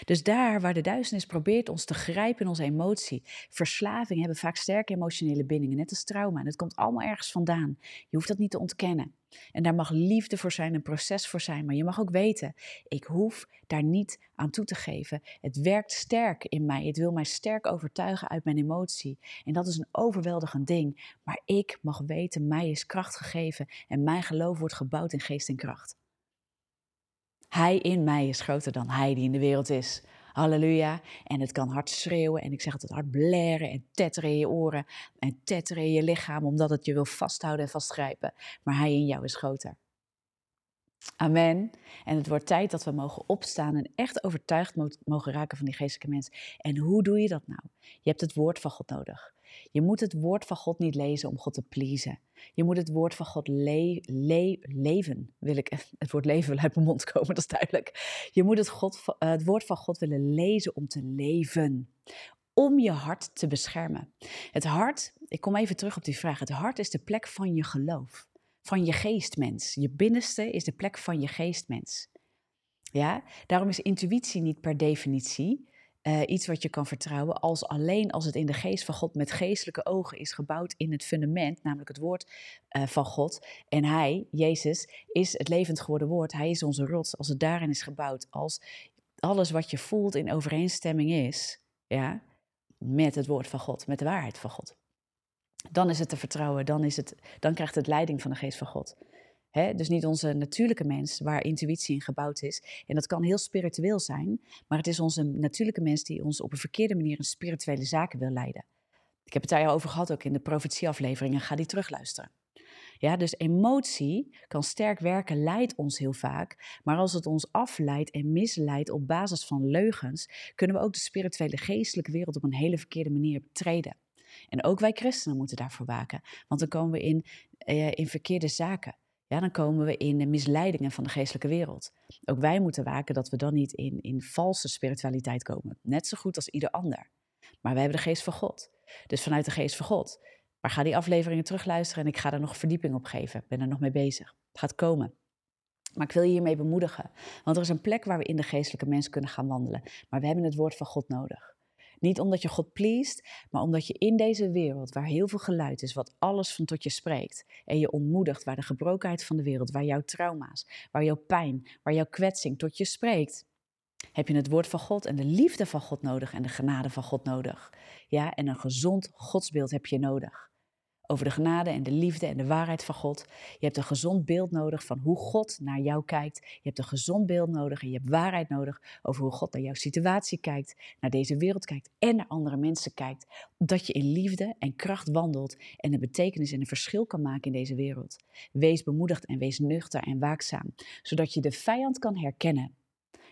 Dus daar waar de duisternis probeert ons te grijpen in onze emotie, verslaving hebben vaak sterke emotionele bindingen, net als trauma. En het komt allemaal ergens vandaan. Je hoeft dat niet te ontkennen. En daar mag liefde voor zijn, een proces voor zijn. Maar je mag ook weten, ik hoef daar niet aan toe te geven. Het werkt sterk in mij. Het wil mij sterk overtuigen uit mijn emotie. En dat is een overweldigend ding. Maar ik mag weten, mij is kracht gegeven. En mijn geloof wordt gebouwd in geest en kracht. Hij in mij is groter dan hij die in de wereld is. Halleluja. En het kan hard schreeuwen en ik zeg het hard blaren en tetteren in je oren en tetteren in je lichaam omdat het je wil vasthouden en vastgrijpen. Maar hij in jou is groter. Amen. En het wordt tijd dat we mogen opstaan en echt overtuigd mogen raken van die geestelijke mens. En hoe doe je dat nou? Je hebt het woord van God nodig. Je moet het woord van God niet lezen om God te pleasen. Je moet het woord van God le leven. Wil ik, het woord leven wil uit mijn mond komen, dat is duidelijk. Je moet het, God, eh, het woord van God willen lezen om te leven. Om je hart te beschermen. Het hart, ik kom even terug op die vraag. Het hart is de plek van je geloof. Van je geestmens. Je binnenste is de plek van je geestmens. Ja, daarom is intuïtie niet per definitie uh, iets wat je kan vertrouwen als alleen als het in de geest van God met geestelijke ogen is gebouwd in het fundament, namelijk het woord uh, van God. En Hij, Jezus, is het levend geworden woord. Hij is onze rots. Als het daarin is gebouwd, als alles wat je voelt in overeenstemming is, ja, met het woord van God, met de waarheid van God. Dan is het te vertrouwen, dan, is het, dan krijgt het leiding van de geest van God dus niet onze natuurlijke mens waar intuïtie in gebouwd is. En dat kan heel spiritueel zijn, maar het is onze natuurlijke mens die ons op een verkeerde manier in spirituele zaken wil leiden. Ik heb het daar al over gehad ook in de profetieafleveringen. Ga die terugluisteren. Ja, dus emotie kan sterk werken, leidt ons heel vaak. Maar als het ons afleidt en misleidt op basis van leugens, kunnen we ook de spirituele geestelijke wereld op een hele verkeerde manier betreden. En ook wij christenen moeten daarvoor waken, want dan komen we in, eh, in verkeerde zaken ja, dan komen we in de misleidingen van de geestelijke wereld. Ook wij moeten waken dat we dan niet in, in valse spiritualiteit komen. Net zo goed als ieder ander. Maar wij hebben de geest van God. Dus vanuit de geest van God. Maar ga die afleveringen terugluisteren en ik ga er nog verdieping op geven. Ik ben er nog mee bezig. Het gaat komen. Maar ik wil je hiermee bemoedigen. Want er is een plek waar we in de geestelijke mens kunnen gaan wandelen. Maar we hebben het woord van God nodig. Niet omdat je God pleest, maar omdat je in deze wereld, waar heel veel geluid is, wat alles van tot je spreekt, en je ontmoedigt, waar de gebrokenheid van de wereld, waar jouw trauma's, waar jouw pijn, waar jouw kwetsing tot je spreekt, heb je het woord van God en de liefde van God nodig en de genade van God nodig. Ja, en een gezond godsbeeld heb je nodig. Over de genade en de liefde en de waarheid van God. Je hebt een gezond beeld nodig van hoe God naar jou kijkt. Je hebt een gezond beeld nodig en je hebt waarheid nodig over hoe God naar jouw situatie kijkt, naar deze wereld kijkt en naar andere mensen kijkt. Dat je in liefde en kracht wandelt en een betekenis en een verschil kan maken in deze wereld. Wees bemoedigd en wees nuchter en waakzaam, zodat je de vijand kan herkennen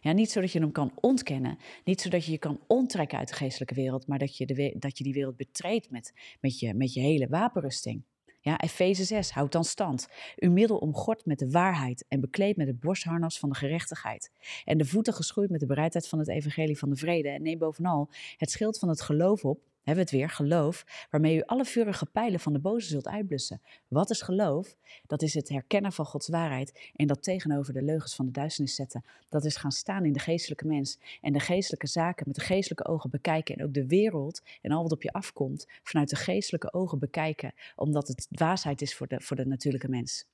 ja, niet zodat je hem kan ontkennen, niet zodat je je kan onttrekken uit de geestelijke wereld, maar dat je, de, dat je die wereld betreedt met, met, je, met je hele wapenrusting. Ja, Efeze 6, houd dan stand. Uw middel omgord met de waarheid en bekleed met het borstharnas van de gerechtigheid. En de voeten geschoeid met de bereidheid van het evangelie van de vrede. En neem bovenal het schild van het geloof op, hebben we het weer, geloof, waarmee u alle vurige pijlen van de boze zult uitblussen. Wat is geloof? Dat is het herkennen van Gods waarheid en dat tegenover de leugens van de duisternis zetten. Dat is gaan staan in de geestelijke mens en de geestelijke zaken met de geestelijke ogen bekijken en ook de wereld en al wat op je afkomt vanuit de geestelijke ogen bekijken, omdat het dwaasheid is voor de, voor de natuurlijke mens.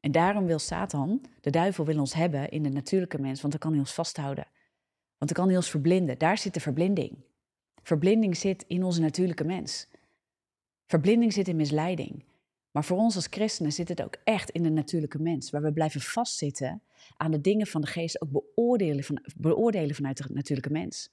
En daarom wil Satan, de duivel, wil ons hebben in de natuurlijke mens, want dan kan hij ons vasthouden. Want dan kan hij ons verblinden. Daar zit de verblinding. Verblinding zit in onze natuurlijke mens. Verblinding zit in misleiding. Maar voor ons als christenen zit het ook echt in de natuurlijke mens, waar we blijven vastzitten aan de dingen van de geest, ook beoordelen, van, beoordelen vanuit de natuurlijke mens.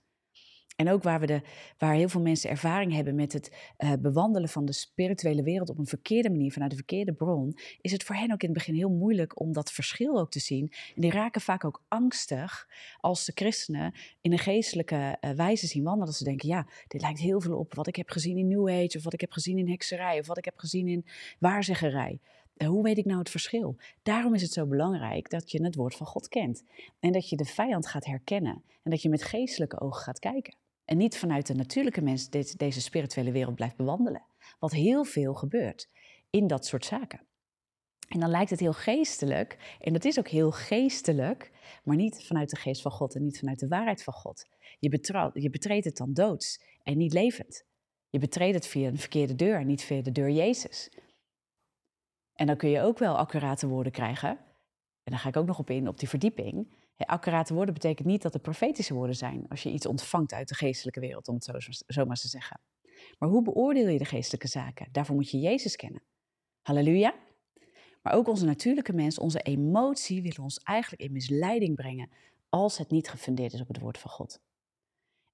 En ook waar, we de, waar heel veel mensen ervaring hebben met het uh, bewandelen van de spirituele wereld op een verkeerde manier, vanuit de verkeerde bron, is het voor hen ook in het begin heel moeilijk om dat verschil ook te zien. En die raken vaak ook angstig als de christenen in een geestelijke uh, wijze zien wandelen. Dat ze denken, ja, dit lijkt heel veel op wat ik heb gezien in New Age, of wat ik heb gezien in hekserij, of wat ik heb gezien in waarzeggerij. Uh, hoe weet ik nou het verschil? Daarom is het zo belangrijk dat je het woord van God kent. En dat je de vijand gaat herkennen. En dat je met geestelijke ogen gaat kijken. En niet vanuit de natuurlijke mens deze spirituele wereld blijft bewandelen. Wat heel veel gebeurt in dat soort zaken. En dan lijkt het heel geestelijk, en dat is ook heel geestelijk, maar niet vanuit de geest van God en niet vanuit de waarheid van God. Je, je betreedt het dan doods en niet levend. Je betreedt het via een verkeerde deur en niet via de deur Jezus. En dan kun je ook wel accurate woorden krijgen. En daar ga ik ook nog op in, op die verdieping accurate woorden betekent niet dat het profetische woorden zijn als je iets ontvangt uit de geestelijke wereld, om het zo, zo maar te zeggen. Maar hoe beoordeel je de geestelijke zaken? Daarvoor moet je Jezus kennen. Halleluja. Maar ook onze natuurlijke mens, onze emotie, wil ons eigenlijk in misleiding brengen als het niet gefundeerd is op het woord van God.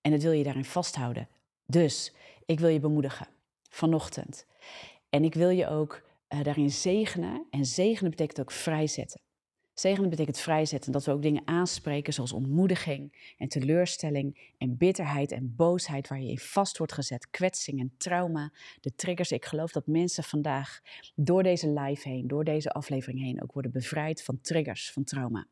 En dat wil je daarin vasthouden. Dus ik wil je bemoedigen vanochtend. En ik wil je ook uh, daarin zegenen. En zegenen betekent ook vrijzetten. Zegenen betekent vrijzetten, dat we ook dingen aanspreken zoals ontmoediging en teleurstelling en bitterheid en boosheid waar je in vast wordt gezet, kwetsing en trauma, de triggers. Ik geloof dat mensen vandaag door deze live heen, door deze aflevering heen ook worden bevrijd van triggers, van trauma.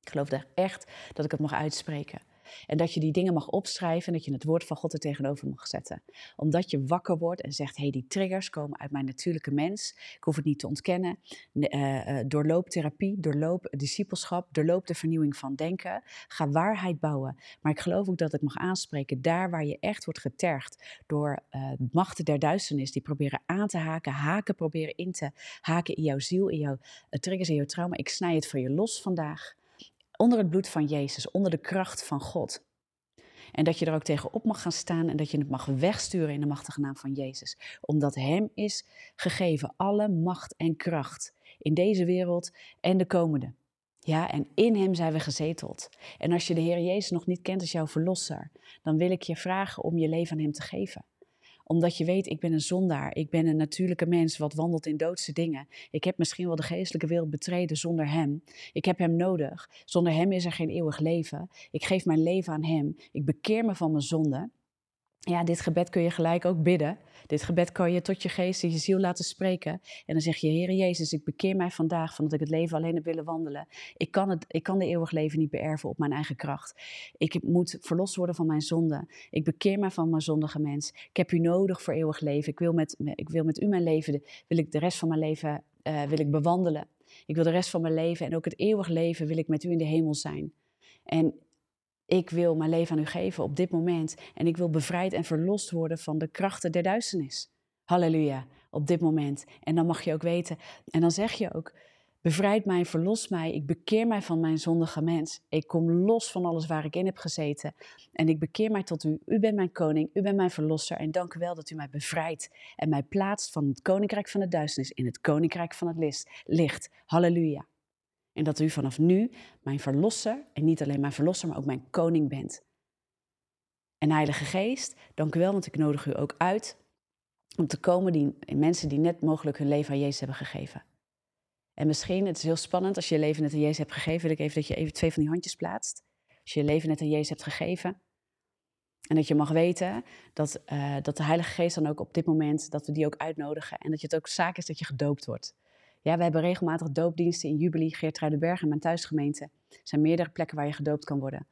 Ik geloof echt dat ik het mag uitspreken. En dat je die dingen mag opschrijven en dat je het woord van God er tegenover mag zetten. Omdat je wakker wordt en zegt, hé, hey, die triggers komen uit mijn natuurlijke mens. Ik hoef het niet te ontkennen. Uh, doorloop therapie, doorloop discipelschap, doorloop de vernieuwing van denken. Ga waarheid bouwen. Maar ik geloof ook dat ik mag aanspreken daar waar je echt wordt getergd door uh, machten der duisternis die proberen aan te haken, haken proberen in te haken in jouw ziel, in jouw triggers, in jouw trauma. Ik snij het van je los vandaag onder het bloed van Jezus, onder de kracht van God. En dat je er ook tegenop mag gaan staan en dat je het mag wegsturen in de machtige naam van Jezus. Omdat Hem is gegeven alle macht en kracht in deze wereld en de komende. Ja, en in Hem zijn we gezeteld. En als je de Heer Jezus nog niet kent als jouw verlosser, dan wil ik je vragen om je leven aan Hem te geven omdat je weet, ik ben een zondaar. Ik ben een natuurlijke mens wat wandelt in doodse dingen. Ik heb misschien wel de geestelijke wereld betreden zonder hem. Ik heb hem nodig. Zonder hem is er geen eeuwig leven. Ik geef mijn leven aan hem. Ik bekeer me van mijn zonde. Ja, dit gebed kun je gelijk ook bidden. Dit gebed kan je tot je geest en je ziel laten spreken. En dan zeg je, Heere Jezus, ik bekeer mij vandaag van dat ik het leven alleen heb willen wandelen. Ik kan, het, ik kan de eeuwig leven niet beërven op mijn eigen kracht. Ik moet verlost worden van mijn zonde. Ik bekeer mij van mijn zondige mens. Ik heb u nodig voor eeuwig leven. Ik wil met, ik wil met u mijn leven, wil ik de rest van mijn leven uh, wil ik bewandelen. Ik wil de rest van mijn leven en ook het eeuwig leven wil ik met u in de hemel zijn. En ik wil mijn leven aan u geven op dit moment. En ik wil bevrijd en verlost worden van de krachten der duisternis. Halleluja, op dit moment. En dan mag je ook weten. En dan zeg je ook, Bevrijd mij, verlos mij. Ik bekeer mij van mijn zondige mens. Ik kom los van alles waar ik in heb gezeten. En ik bekeer mij tot u. U bent mijn koning, u bent mijn verlosser. En dank u wel dat u mij bevrijdt en mij plaatst van het koninkrijk van de duisternis in het koninkrijk van het licht. Halleluja. En dat u vanaf nu mijn verlosser, en niet alleen mijn verlosser, maar ook mijn koning bent. En Heilige Geest, dank u wel, want ik nodig u ook uit om te komen die mensen die net mogelijk hun leven aan Jezus hebben gegeven. En misschien, het is heel spannend, als je je leven net aan Jezus hebt gegeven, wil ik even dat je even twee van die handjes plaatst. Als je je leven net aan Jezus hebt gegeven. En dat je mag weten dat, uh, dat de Heilige Geest dan ook op dit moment, dat we die ook uitnodigen. En dat je het ook zaak is dat je gedoopt wordt. Ja, we hebben regelmatig doopdiensten in Jubilee, Geertruidenberg en mijn thuisgemeente. Er zijn meerdere plekken waar je gedoopt kan worden.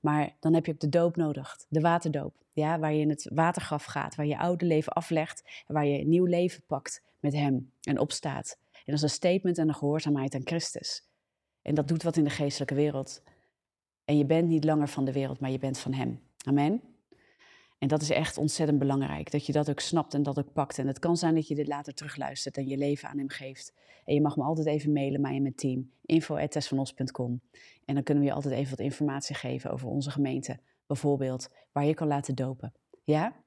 Maar dan heb je ook de doop nodig, de waterdoop. Ja, waar je in het watergraf gaat, waar je oude leven aflegt en waar je nieuw leven pakt met Hem en opstaat. En dat is een statement en een gehoorzaamheid aan Christus. En dat doet wat in de geestelijke wereld. En je bent niet langer van de wereld, maar je bent van Hem. Amen. En dat is echt ontzettend belangrijk, dat je dat ook snapt en dat ook pakt. En het kan zijn dat je dit later terugluistert en je leven aan hem geeft. En je mag me altijd even mailen, mij en mijn team, info.tessvanos.com. En dan kunnen we je altijd even wat informatie geven over onze gemeente, bijvoorbeeld, waar je kan laten dopen. Ja?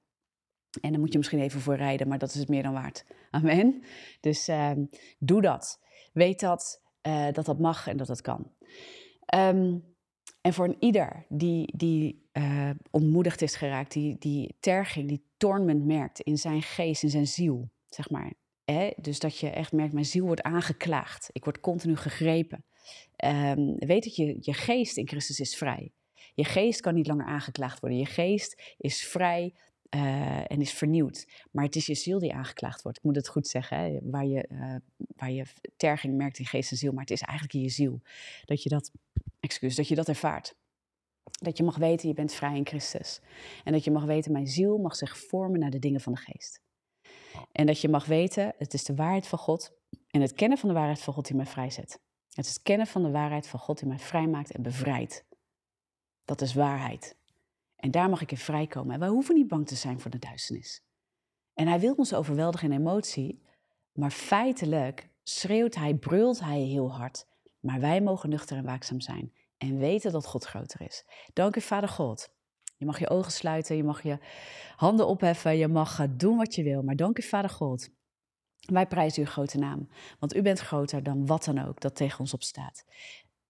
En dan moet je misschien even voor rijden, maar dat is het meer dan waard. Amen. Dus uh, doe dat. Weet dat, uh, dat dat mag en dat dat kan. Um, en voor een ieder die, die uh, ontmoedigd is geraakt, die, die terging, die torment merkt in zijn geest, in zijn ziel, zeg maar. Hè? Dus dat je echt merkt, mijn ziel wordt aangeklaagd. Ik word continu gegrepen. Um, weet dat je, je geest in Christus is vrij. Je geest kan niet langer aangeklaagd worden. Je geest is vrij uh, en is vernieuwd. Maar het is je ziel die aangeklaagd wordt. Ik moet het goed zeggen, hè? Waar, je, uh, waar je terging merkt in geest en ziel. Maar het is eigenlijk in je ziel dat je dat excuus, dat je dat ervaart. Dat je mag weten, je bent vrij in Christus. En dat je mag weten, mijn ziel mag zich vormen naar de dingen van de geest. En dat je mag weten, het is de waarheid van God. En het kennen van de waarheid van God die mij vrijzet. Het is het kennen van de waarheid van God die mij vrijmaakt en bevrijdt. Dat is waarheid. En daar mag ik in vrijkomen. En wij hoeven niet bang te zijn voor de duisternis. En hij wil ons overweldigen in emotie, maar feitelijk schreeuwt hij, brult hij heel hard. Maar wij mogen nuchter en waakzaam zijn en weten dat God groter is. Dank u, Vader God. Je mag je ogen sluiten, je mag je handen opheffen, je mag doen wat je wil. Maar dank u, Vader God. Wij prijzen uw grote naam, want u bent groter dan wat dan ook dat tegen ons opstaat.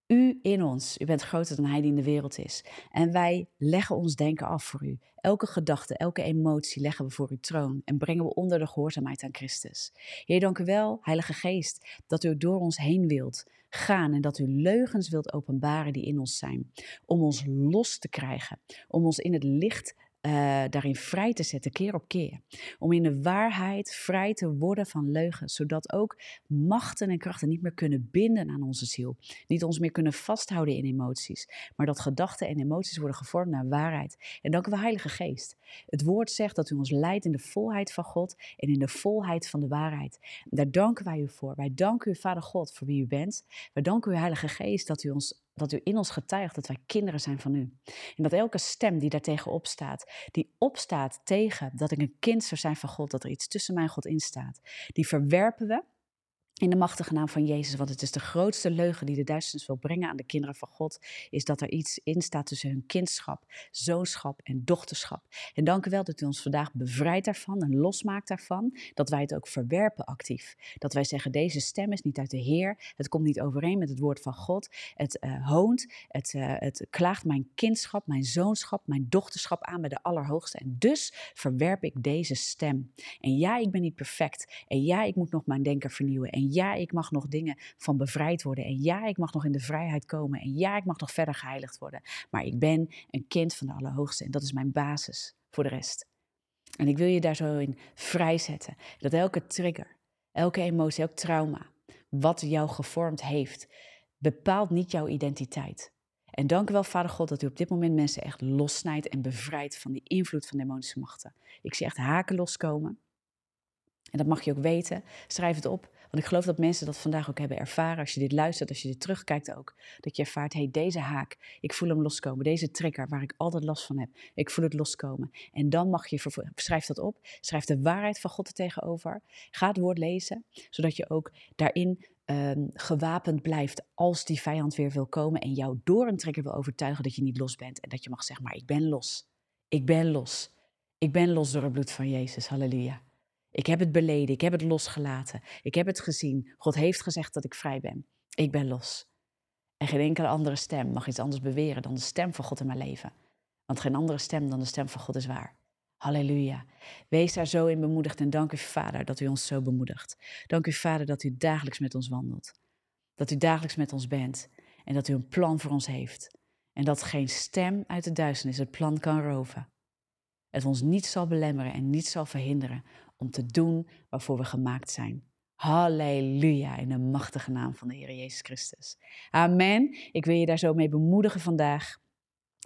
U in ons, u bent groter dan hij die in de wereld is. En wij leggen ons denken af voor u. Elke gedachte, elke emotie leggen we voor uw troon en brengen we onder de gehoorzaamheid aan Christus. Heer, dank u wel, Heilige Geest, dat u door ons heen wilt gaan en dat u leugens wilt openbaren die in ons zijn. Om ons los te krijgen, om ons in het licht uh, daarin vrij te zetten, keer op keer. Om in de waarheid vrij te worden van leugen, zodat ook machten en krachten niet meer kunnen binden aan onze ziel. Niet ons meer kunnen vasthouden in emoties, maar dat gedachten en emoties worden gevormd naar waarheid. En danken we Heilige Geest. Het woord zegt dat u ons leidt in de volheid van God en in de volheid van de waarheid. Daar danken wij u voor. Wij danken u, Vader God, voor wie u bent. Wij danken u, Heilige Geest, dat u ons dat u in ons getuigt dat wij kinderen zijn van u. En dat elke stem die daartegen opstaat, die opstaat tegen dat ik een kind zou zijn van God, dat er iets tussen mij en God in staat, die verwerpen we in de machtige naam van Jezus, want het is de grootste leugen die de duisternis wil brengen aan de kinderen van God, is dat er iets in staat tussen hun kindschap, zoonschap en dochterschap. En dank u wel dat u ons vandaag bevrijdt daarvan en losmaakt daarvan, dat wij het ook verwerpen actief. Dat wij zeggen, deze stem is niet uit de Heer, het komt niet overeen met het woord van God, het uh, hoont, het, uh, het klaagt mijn kindschap, mijn zoonschap, mijn dochterschap aan bij de Allerhoogste. En dus verwerp ik deze stem. En ja, ik ben niet perfect. En ja, ik moet nog mijn denken vernieuwen. En ja, ik mag nog dingen van bevrijd worden. En ja, ik mag nog in de vrijheid komen. En ja, ik mag nog verder geheiligd worden. Maar ik ben een kind van de Allerhoogste en dat is mijn basis voor de rest. En ik wil je daar zo in vrijzetten. Dat elke trigger, elke emotie, elk trauma, wat jou gevormd heeft, bepaalt niet jouw identiteit. En dank u wel, Vader God, dat u op dit moment mensen echt lossnijdt en bevrijdt van die invloed van demonische machten. Ik zie echt haken loskomen. En dat mag je ook weten. Schrijf het op. Want ik geloof dat mensen dat vandaag ook hebben ervaren. Als je dit luistert, als je dit terugkijkt ook. Dat je ervaart, hey, deze haak, ik voel hem loskomen. Deze trigger waar ik altijd last van heb, ik voel het loskomen. En dan mag je, schrijf dat op. Schrijf de waarheid van God er tegenover. Ga het woord lezen, zodat je ook daarin ehm, gewapend blijft als die vijand weer wil komen en jou door een trekker wil overtuigen dat je niet los bent en dat je mag zeggen, maar ik ben los. Ik ben los. Ik ben los door het bloed van Jezus. Halleluja. Ik heb het beleden, ik heb het losgelaten. Ik heb het gezien. God heeft gezegd dat ik vrij ben. Ik ben los. En geen enkele andere stem mag iets anders beweren dan de stem van God in mijn leven. Want geen andere stem dan de stem van God is waar. Halleluja. Wees daar zo in bemoedigd en dank u, Vader, dat u ons zo bemoedigt. Dank u, Vader, dat u dagelijks met ons wandelt. Dat u dagelijks met ons bent en dat u een plan voor ons heeft. En dat geen stem uit de duisternis het plan kan roven. Het ons niet zal belemmeren en niet zal verhinderen om te doen waarvoor we gemaakt zijn. Halleluja, in de machtige naam van de Heer Jezus Christus. Amen. Ik wil je daar zo mee bemoedigen vandaag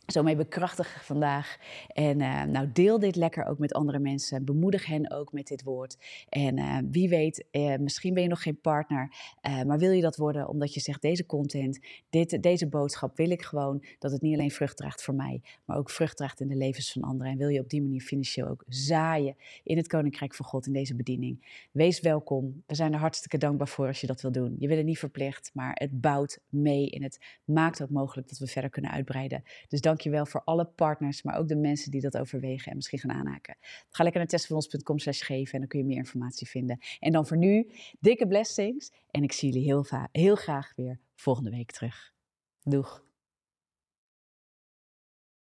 zo mee bekrachtigen vandaag. En uh, nou, deel dit lekker ook met andere mensen. Bemoedig hen ook met dit woord. En uh, wie weet, uh, misschien ben je nog geen partner, maar wil je dat worden omdat je zegt: deze content, dit, deze boodschap wil ik gewoon dat het niet alleen vrucht draagt voor mij, maar ook vrucht draagt in de levens van anderen. En wil je op die manier financieel ook zaaien in het Koninkrijk van God in deze bediening? Wees welkom. We zijn er hartstikke dankbaar voor als je dat wil doen. Je bent het niet verplicht, maar het bouwt mee en het maakt ook mogelijk dat we verder kunnen uitbreiden. Dus dank dankjewel voor alle partners, maar ook de mensen die dat overwegen en misschien gaan aanhaken. Ga lekker naar testvanons.com slash geven en dan kun je meer informatie vinden. En dan voor nu, dikke blessings en ik zie jullie heel, heel graag weer volgende week terug. Doeg!